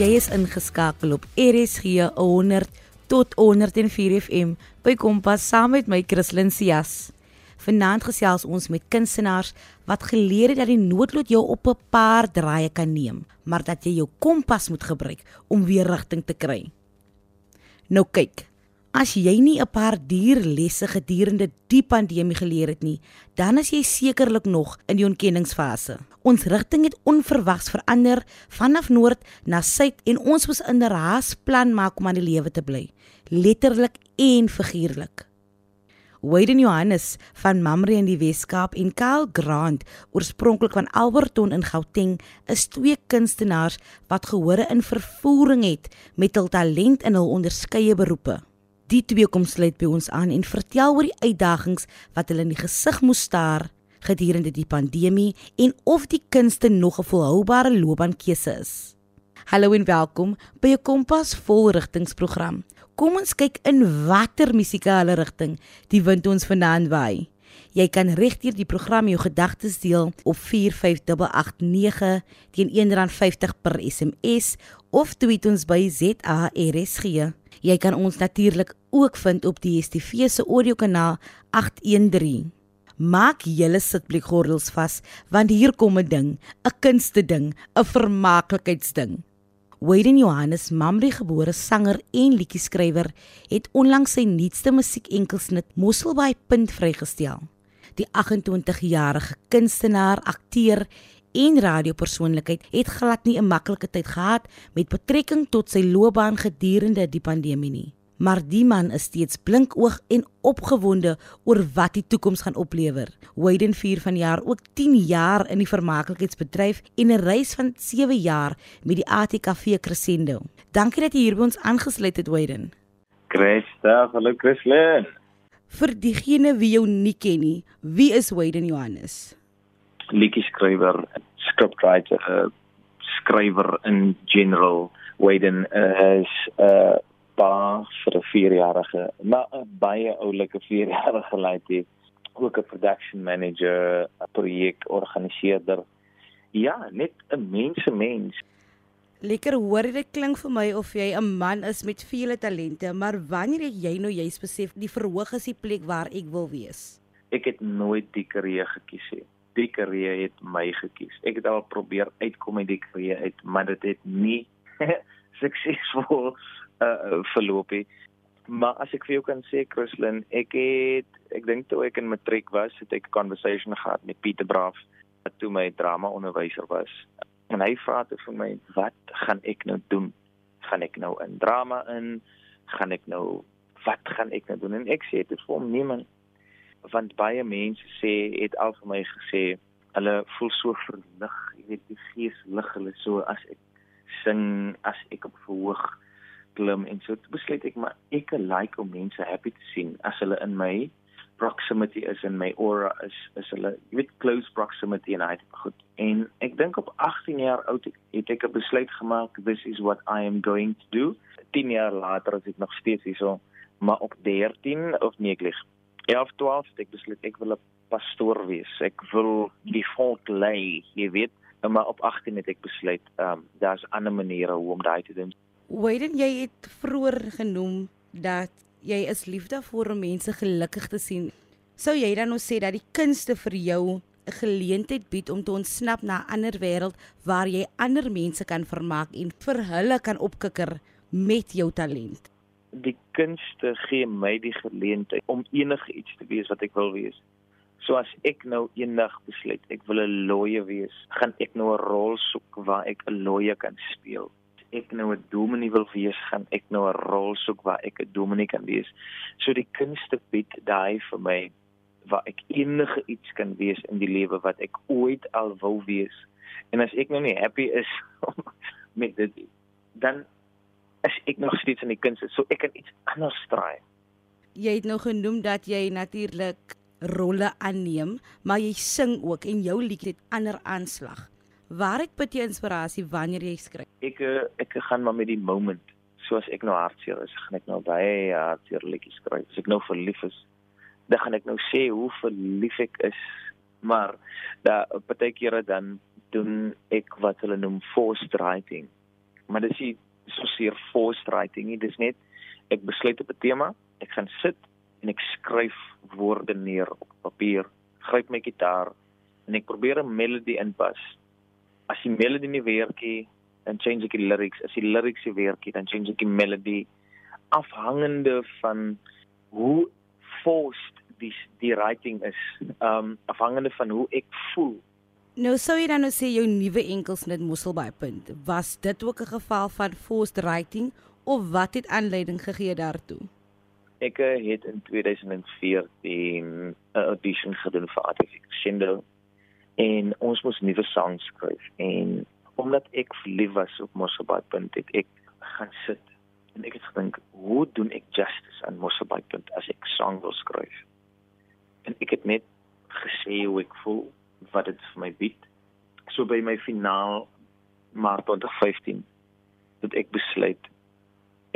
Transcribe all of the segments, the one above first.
Jy is ingeskakel op RSG 100 tot 104 FM by Kompas saam met my Christlyn Cias. Vanaand gesels ons met kunstenaars wat geleer het dat die noodlot jou op 'n paar draaie kan neem, maar dat jy jou kompas moet gebruik om weer rigting te kry. Nou kyk, as jy nie 'n paar dierlesse gedurende die pandemie geleer het nie, dan is jy sekerlik nog in die ontkenningsfase. Ons rigting het onverwags verander vanaf noord na suid en ons moes in 'n raas plan maak om aan die lewe te bly, letterlik en figuurlik. Wayden Johannes van Mamre in die Weskaap en Kyle Grant, oorspronklik van Alberton in Gauteng, is twee kunstenaars wat gehore in vervoering het met hul talent in hul onderskeie beroepe. Die twee kom sluit by ons aan en vertel oor die uitdagings wat hulle in die gesig moes staar gedurende die pandemie en of die kunste nog 'n volhoubare loopbaankeuse is. Hallo en welkom by 'n Kompas volrigtingsprogram. Kom ons kyk in watter musikale rigting die wind ons vanaand waai. Jy kan regdeur die program jou gedagtes deel op 45889 teen R1.50 per SMS of tweet ons by ZARSG. Jy kan ons natuurlik ook vind op die DStv se audiokanaal 813. Maak julle sitplekgordels vas want hier kom 'n ding, 'n kunste ding, 'n vermaaklikheidsding. Wayden Johannes, Mamre gebore sanger en liedjie-skrywer, het onlangs sy nuutste musiekenkelsnit Mosselbaai punt vrygestel. Die 28-jarige kunstenaar, akteur en radiopersoonlikheid het glad nie 'n maklike tyd gehad met betrekking tot sy loopbaan gedurende die pandemie nie maar die man is steeds blinkoog en opgewonde oor wat die toekoms gaan oplewer. Wayden vier van jaar ook 10 jaar in die vermaaklikheidsbedryf en 'n reis van 7 jaar met die ATKV Crescendo. Dankie dat jy hier by ons aangesluit het, Wayden. Christa, hallo Chrislyn. Vir diegene wie jou nie ken nie, wie is Wayden Johannes? Liedjie skrywer, scriptwriter, uh, skrywer in general. Wayden is 'n uh, pa vir 'n 4-jarige, maar 'n baie oulike 4-jarige laaitjie, ook 'n production manager, 'n projekorganiseerder. Ja, net 'n mense mens. Lekker hoor dit klink vir my of jy 'n man is met vele talente, maar wanneer het jy nou juist besef die verhoog is die plek waar ek wil wees? Ek het nooit die karier gekies nie. Die karier het my gekies. Ek het al probeer uitkom uit die karier uit, maar dit het nie suksesvol uh, verloop het. Maar as ek vir jou kan sê Christlyn, ek het ek dink toe ek in matriek was, het ek 'n conversation gehad met Pieter Braaf, wat toe my drama onderwyser was. En hy vra toe vir my, "Wat gaan ek nou doen? Gaan ek nou in drama in? Gaan ek nou wat gaan ek nou doen?" En ek sê dit vir hom niemand want baie mense sê het al vir my gesê hulle voel so verlig, jy weet die gees lig hulle so as ek sing, as ek op verhoog klim en so besluit ek maar ek like om mense happy te sien as hulle in my proximity is in my aura is is hulle jy weet close proximity en hy goed. En ek dink op 18 jaar oud het ek 'n besluit gemaak this is what i am going to do. 10 jaar later as ek nog steeds hierso maar op 13 of nee ek lig 11 12 het ek besluit ek wil 'n pastoor wees. Ek wil die volk lei jy weet. Maar op 18 het ek besluit ehm um, daar's ander maniere hoe om daai te doen. Wayden, jy het vroeër genoem dat jy is liefde vir om mense gelukkig te sien. Sou jy dan nou sê dat die kunste vir jou 'n geleentheid bied om te ontsnap na 'n ander wêreld waar jy ander mense kan vermaak en vir hulle kan opkikker met jou talent? Die kunste gee my die geleentheid om enige iets te wees wat ek wil wees. So as ek nou eendag besluit ek wil 'n lawyer wees, gaan ek nou 'n rol soek waar ek 'n lawyer kan speel ek nou 'n dominee wil wees, gaan ek nou 'n rol soek waar ek 'n dominee kan wees. So die kunste bied daai vir my waar ek enige iets kan wees in die lewe wat ek ooit al wou wees. En as ek nou nie happy is met dit dan as ek nog steeds in die kunste, so ek kan iets anders straai. Jy het nou genoem dat jy natuurlik rolle aanneem, maar jy sing ook en jou lied het ander aanslag. Waar het put jy inspirasie wanneer jy skryf? Ek eh, ek gaan maar met die moment. Soos ek nou hartseer is, gaan ek nou baie hartseer liedjies skryf. As ek nou verlief is, dan gaan ek nou sê hoe verlief ek is. Maar da partykeer dan doen ek wat hulle noem forced writing maar dis nie so seer forced writing nie. Dis net ek besluit op 'n tema, ek gaan sit en ek skryf woorde neer op papier, gryp my gitaar en ek probeer 'n melody inpas. As die melody nie werk nie, dan change ek die lyrics. As die lyrics nie werk nie, dan change ek die melody afhangende van hoe forced die die writing is. Um afhangende van hoe ek voel. Nou sou jy dan nou sê jou nuwe enkelsnit Mosselbaai punt. Was dit ook 'n geval van forced writing of wat het aanleiding gegee daartoe? Ek eh, het in 2014 'n audition gedoen vir Artific Shindo en ons moes nuwe songs skryf. En omdat ek verlief was op punt het ek gaan sit en ek het gedink hoe doen ek justice aan punt as ek song wil skryf? En ek het net gesê hoe ek voel wat dit vir my bied. So by my finaal maart 2015 het ek besluit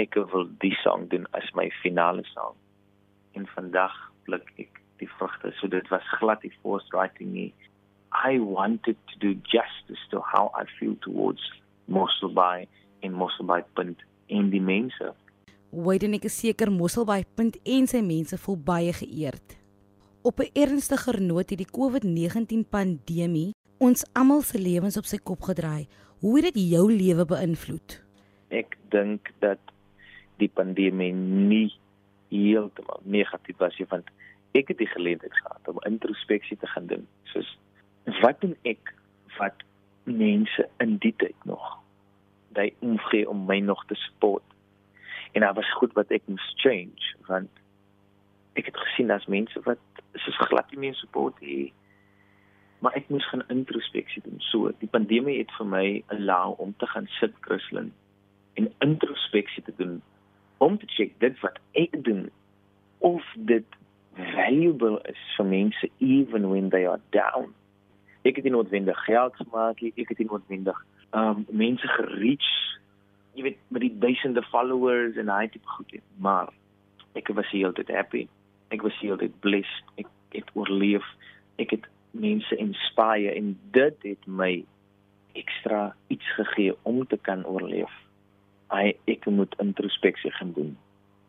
ek wil die song doen as my finale song. En vandag blik ek die vrugte. So dit was glad die forced writing nie I wanted to do justice to how I feel towards Mosselbaai en Mosselbaai punt en die mense. Wyden ek is seker Mosselbaai punt en sy mense voel baie geëerd. Op 'n ernstiger noot het die COVID-19 pandemie ons almal se lewens op sy kop gedraai. Hoe het dit jou lewe beïnvloed? Ek dink dat die pandemie nie heeltemal negatief was nie want ek het die geleentheid gehad om introspeksie te gaan doen. Soos wat doen ek wat mense in die tyd nog daai omgee om my nog te support. En daar was goed wat ek moes change want ek het gesien daar's mense wat soos glad nie meer support het. Maar ek moes gaan introspeksie doen. So die pandemie het vir my allow om te gaan sit Christlyn en introspeksie te doen om te check dit wat ek doen of dit valuable is vir mense even when they are down. Ek het nie noodwendig geld gemaak nie, ek het nie noodwendig um mense gereach, jy weet met die duisende followers en hy tipe goed, maar ek was heeltyd happy. Ek was heeltyd blessed. Ek het oorleef. Ek het mense inspireer en dit het my ekstra iets gegee om te kan oorleef. Hy ek moet introspeksie gaan doen.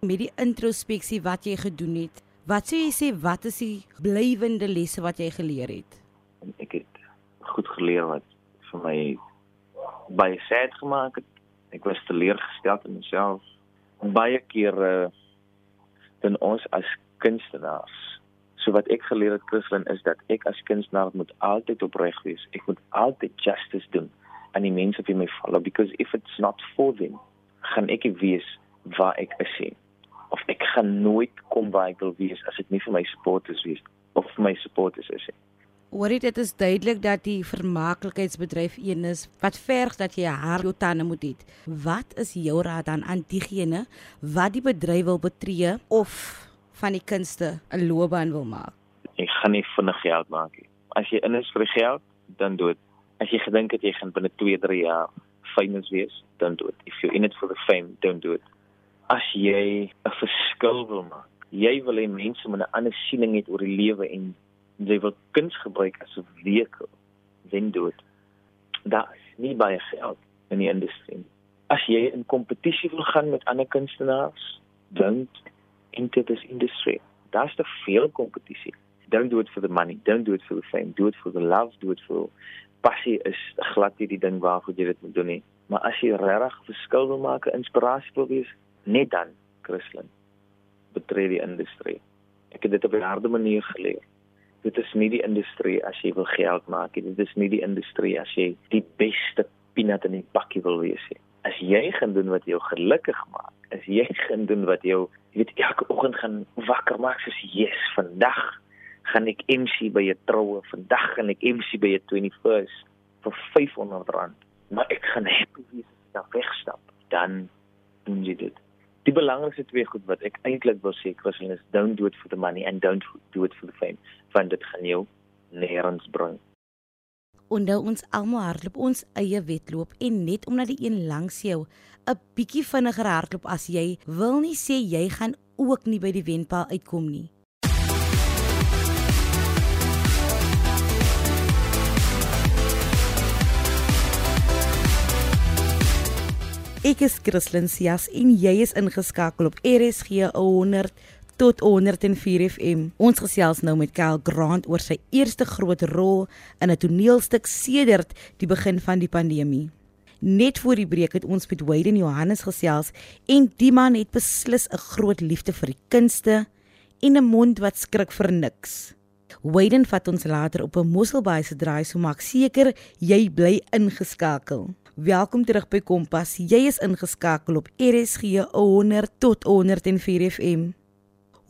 Met die introspeksie wat jy gedoen het, wat sou jy sê wat is die blywende lesse wat jy geleer het? Ek het goed geleer wat vir my baie sad gemaak het. Ek was teleurgestel in myself. Baie kere dan ons as kunstenaars. So wat ek geleer het Christlyn is dat ek as kunstenaar moet altyd opreg wees. Ek moet altyd justice doen aan die mense wie my follow because if it's not for them, gaan ek wees waar ek is. Nie. Of ek gaan nooit kom waar ek wil wees as dit nie vir my supporters wees of vir my supporters is nie. Hoorie dit is duidelik dat die vermaaklikheidsbedryf een is wat verg dat jy haar jou tande moet hê. Wat is jou raad dan aan diegene wat die bedryf wil betree of van die kunste 'n loopbaan wil maak? Jy gaan nie vinnig geld maak nie. As jy in is vir die geld, dan dood. As jy gedink het jy gaan binne 2, 3 jaar famous wees, dan dood. If you're in it for the fame, don't do it. As jy 'n verskil wil maak, jy wil hê mense moet 'n ander siening hê oor die lewe en jy wil kuns gebruik as 'n vehikel wen dood. Daar is nie baie geld in die industrie as jy in kompetisie wil gaan met ander kunstenaars don't enter this industry daar's te veel kompetisie don't do it for the money don't do it for the fame do it for the love do it for passie is glad nie die ding waarvoor jy dit moet doen nie. Maar as jy regtig verskil wil maak inspirasie wil wees net dan Christlyn betree die industrie. Ek het dit op 'n harde manier geleer dit is nie die industrie as jy wil geld maak nie. Dit is nie die industrie as jy die beste peanut in die pakkie wil wees nie. As jy gaan doen wat jou gelukkig maak, as jy gaan doen wat jou, jy weet elke oggend gaan wakker maak soos yes, vandag gaan ek MC by 'n troue, vandag gaan ek MC by 'n 21st vir R500. Maar ek gaan happy wees as ek daar wegstap. Dan doen jy dit die belangrikste twee goed wat ek eintlik wil sê Christian is don't do it for the money and don't do it for the fame want dit gaan jou nêrens bring. Onthou ons almal hardloop ons eie wedloop en net omdat die een langs jou 'n bietjie vinniger hardloop as jy wil nie sê jy gaan ook nie by die wenpaal uitkom nie. Ek is Christlyn Cias en jy is ingeskakel op RSG 100 tot 104 FM. Ons gesels nou met Kyle Grant oor sy eerste groot rol in 'n toneelstuk sedert die begin van die pandemie. Net voor die breek het ons met Wade en Johannes gesels en die man het beslis 'n groot liefde vir die kunste en 'n mond wat skrik vir niks. Wade vat ons later op 'n Mosselbaai se draai, so maak seker jy bly ingeskakel. Welkom terug by Kompas. Jy is ingeskakel op RSG 100 tot 104 FM.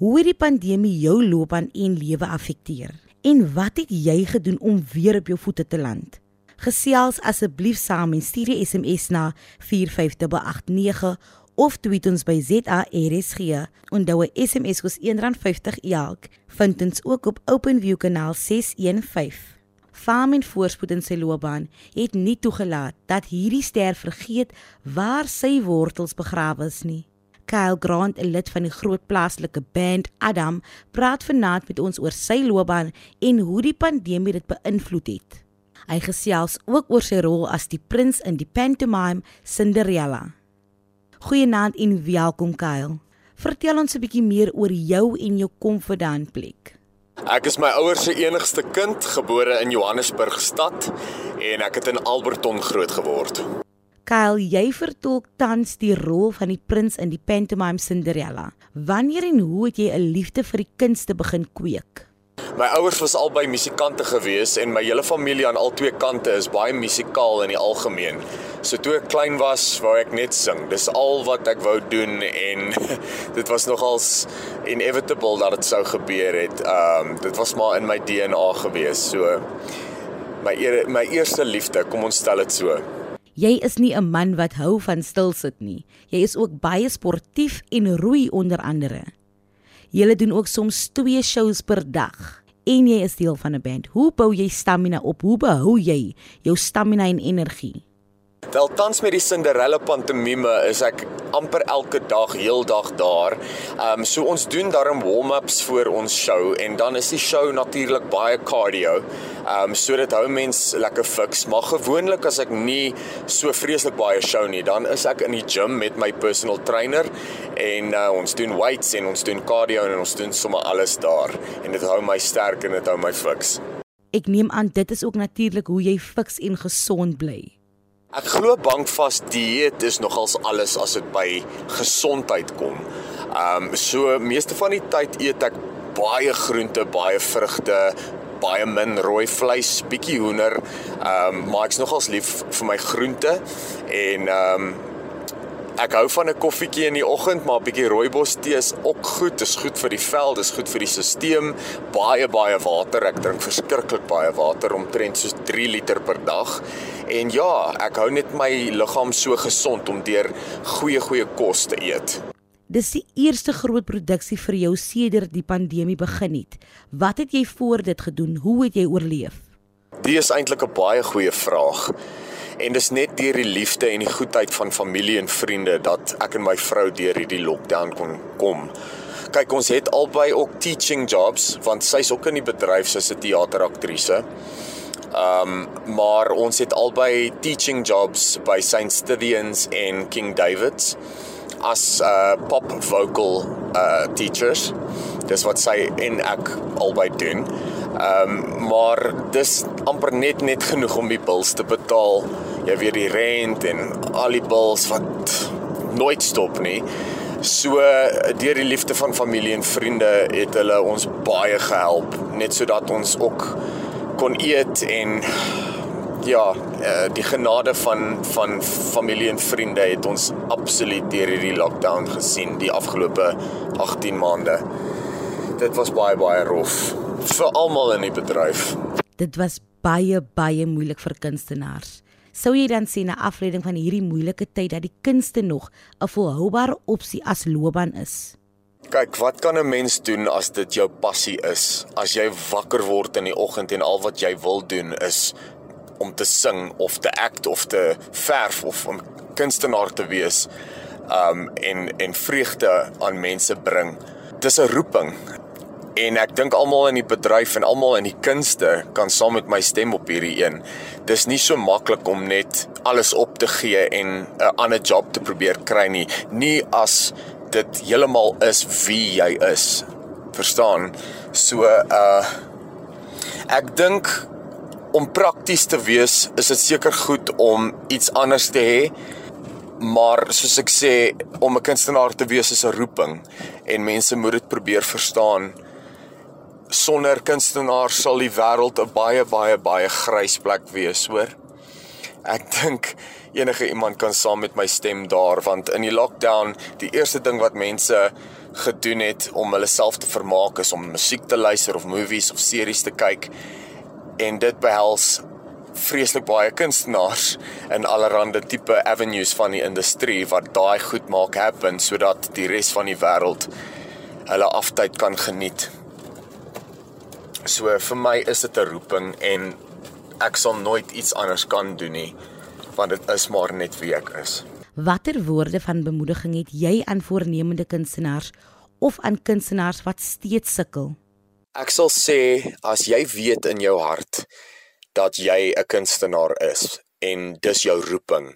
Hoe het die pandemie jou loopbaan en lewe afekteer? En wat het jy gedoen om weer op jou voete te land? Gesels asseblief saam en stuur 'n SMS na 45889 of tweet ons by ZARSG. Onthou 'n SMS kos R1.50 elk. Vind ons ook op OpenView kanaal 615. Fam en voorspoed in sy loopbaan het nie toegelaat dat hierdie ster vergeet waar sy wortels begrawe is nie. Kyle Grant, 'n lid van die groot plaaslike band Adam, praat vanaand met ons oor sy loopbaan en hoe die pandemie dit beïnvloed het. Hy gesels ook oor sy rol as die prins in die pantomime Cinderella. Goeienaand en welkom Kyle. Vertel ons 'n bietjie meer oor jou en jou confidant plek. Ek is my ouers se enigste kind, gebore in Johannesburg stad en ek het in Alberton groot geword. Kyle, jy vertolk tans die rol van die prins in die pantomime Cinderella. Wanneer en hoe het jy 'n liefde vir die kunste begin kweek? My ouers was albei musikante gewees en my hele familie aan al twee kante is baie musikaal in die algemeen. So toe ek klein was, wou ek net sing. Dis al wat ek wou doen en dit was nogals inevitable dat dit sou gebeur het. Ehm um, dit was maar in my DNA gewees. So my my eerste liefde, kom ons stel dit so. Jy is nie 'n man wat hou van stil sit nie. Jy is ook baie sportief en roei onder andere. Jy doen ook soms 2 shows per dag en jy is deel van 'n band. Hoe bou jy stamina op? Hoe behou jy jou stamina en energie? Wel tans met die Cinderella pantomime is ek amper elke dag heeldag daar. Ehm um, so ons doen daarom warm-ups voor ons show en dan is die show natuurlik baie cardio. Ehm um, so dit hou mens lekker fiks, maar gewoonlik as ek nie so vreeslik baie show nie, dan is ek in die gym met my personal trainer en uh, ons doen weights en ons doen cardio en ons doen sommer alles daar en dit hou my sterk en dit hou my fiks. Ek neem aan dit is ook natuurlik hoe jy fiks en gesond bly. Ek glo bankvas dieet is nogals alles as dit by gesondheid kom. Ehm um, so meeste van die tyd eet ek baie groente, baie vrugte, baie min rooi vleis, bietjie hoender. Ehm um, maar ek's nogals lief vir my groente en ehm um, Ek hou van 'n koffietjie in die oggend, maar 'n bietjie rooibos tee is ook goed. Dit is goed vir die vel, dit is goed vir die stelsel. Baie baie water. Ek drink verskriklik baie water, omtrent soos 3 liter per dag. En ja, ek hou net my liggaam so gesond om deur goeie goeie kos te eet. Dis die eerste groot produksie vir jou sedert die pandemie begin het. Wat het jy voor dit gedoen? Hoe het jy oorleef? Dit is eintlik 'n baie goeie vraag. En dis net deur die liefde en die goedheid van familie en vriende dat ek en my vrou deur hierdie lockdown kon kom. Kyk, ons het albei ook teaching jobs want sy's ook in die bedryf soos 'n teateraktrise. Ehm um, maar ons het albei teaching jobs by St. Stithians en King David's as uh pop vocal uh teachers. Dis wat sy en ek albei doen. Ehm um, maar dis amper net net genoeg om die bills te betaal. Jy weet die rent en al die bills wat nooit stop nie. So deur die liefde van familie en vriende het hulle ons baie gehelp net sodat ons ook kon eet en ja, eh, die genade van van familie en vriende het ons absoluut deur hierdie lockdown gesien die afgelope 18 maande. Dit was baie baie rof vir almal in die bedryf. Dit was baie baie moeilik vir kunstenaars. Sou jy dan sien 'n afleiding van hierdie moeilike tyd dat die kunste nog 'n volhoubare opsie as loopbaan is? Kyk, wat kan 'n mens doen as dit jou passie is? As jy wakker word in die oggend en al wat jy wil doen is om te sing of te act of te verf of om kunstenaar te wees um en en vreugde aan mense bring. Dis 'n roeping En ek dink almal in die bedryf en almal in die kunste kan saam met my stem op hierdie een. Dis nie so maklik om net alles op te gee en 'n ander job te probeer kry nie. Nie as dit heeltemal is wie jy is. Verstaan? So uh ek dink om prakties te wees, is dit seker goed om iets anders te hê. Maar soos ek sê, om 'n kunstenaar te wees is 'n roeping en mense moet dit probeer verstaan sonder kunstenaars sal die wêreld 'n baie baie baie grys plek wees, hoor. Ek dink enige iemand kan saam met my stem daar want in die lockdown, die eerste ding wat mense gedoen het om hulle self te vermaak is om musiek te luister of movies of series te kyk. En dit behels vreeslik baie kunstenaars in allerlei tipe avenues van die industrie wat daai goed maak happen sodat die res van die wêreld hulle aftyd kan geniet. So vir my is dit 'n roeping en ek sal nooit iets anders kan doen nie want dit is maar net wie ek is. Watter woorde van bemoediging het jy aan voornemende kunstenaars of aan kunstenaars wat steeds sukkel? Ek sal sê as jy weet in jou hart dat jy 'n kunstenaar is en dis jou roeping,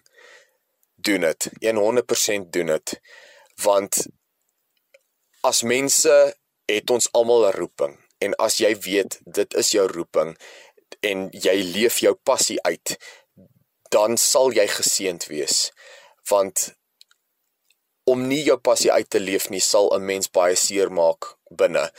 doen dit. 100% doen dit. Want as mense het ons almal 'n roeping En as jy weet dit is jou roeping en jy leef jou passie uit, dan sal jy geseënd wees. Want om nie jou passie uit te leef nie sal 'n mens baie seer maak binne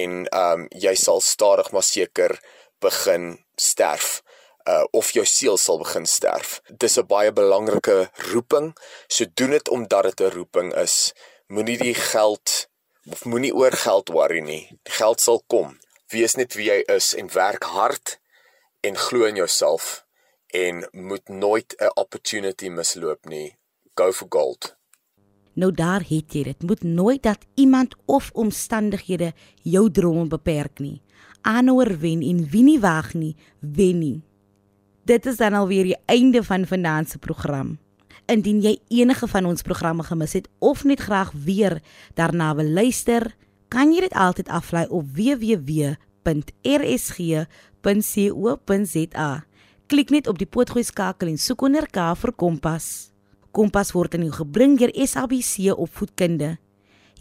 en ehm um, jy sal stadig maar seker begin sterf uh, of jou siel sal begin sterf. Dis 'n baie belangrike roeping. So doen dit omdat dit 'n roeping is. Moenie die geld of moenie oor geld worry nie. Die geld sal kom. Wees net wie jy is en werk hard en glo in jouself en moet nooit 'n opportunity misloop nie. Go for gold. Nou daar het jy dit. Moet nooit dat iemand of omstandighede jou drome beperk nie. Aanhouer wen en wie nie wag nie, wen nie. Dit is dan alweer die einde van vanaand se program. Indien jy enige van ons programme gemis het of net graag weer daarna wil luister, kan jy dit altyd aflaai op www.rsg.co.za. Klik net op die potgooi skakel en soek onder K vir Kompas. Kompas word aan jou gebring deur SABC Opvoedkunde.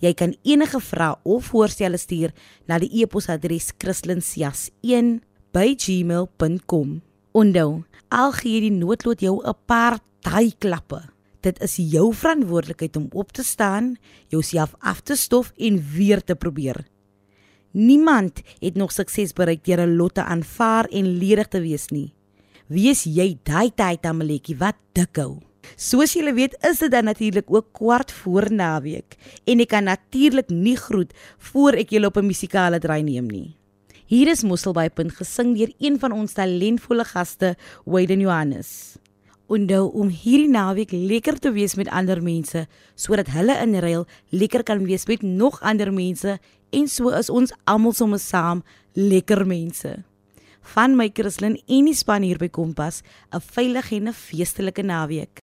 Jy kan enige vrae of voorstelle stuur na die e-posadres christlinsjas1@gmail.com. Onthou, al gee die noodlot jou 'n paar daai klappe. Dit is jou verantwoordelikheid om op te staan, jouself af te stof en weer te probeer. Niemand het nog sukses bereik deur 'n lot te aanvaar en ledig te wees nie. Wees jy daai tyd amaletjie wat dikhou. Soos julle weet, is dit dan natuurlik ook kwart voor naweek en ek kan natuurlik nie groet voor ek julle op 'n musikale draai neem nie. Hier is Mosselbaai.punt gesing deur een van ons talentvolle gaste, Wayden Johannes onthou om hierdie naweek lekker te wees met ander mense sodat hulle in ruil lekker kan wees met nog ander mense en so is ons almal sommer saam lekker mense. Van my Christlyn en die span hier by Kompas, 'n veilige en 'n feestelike naweek.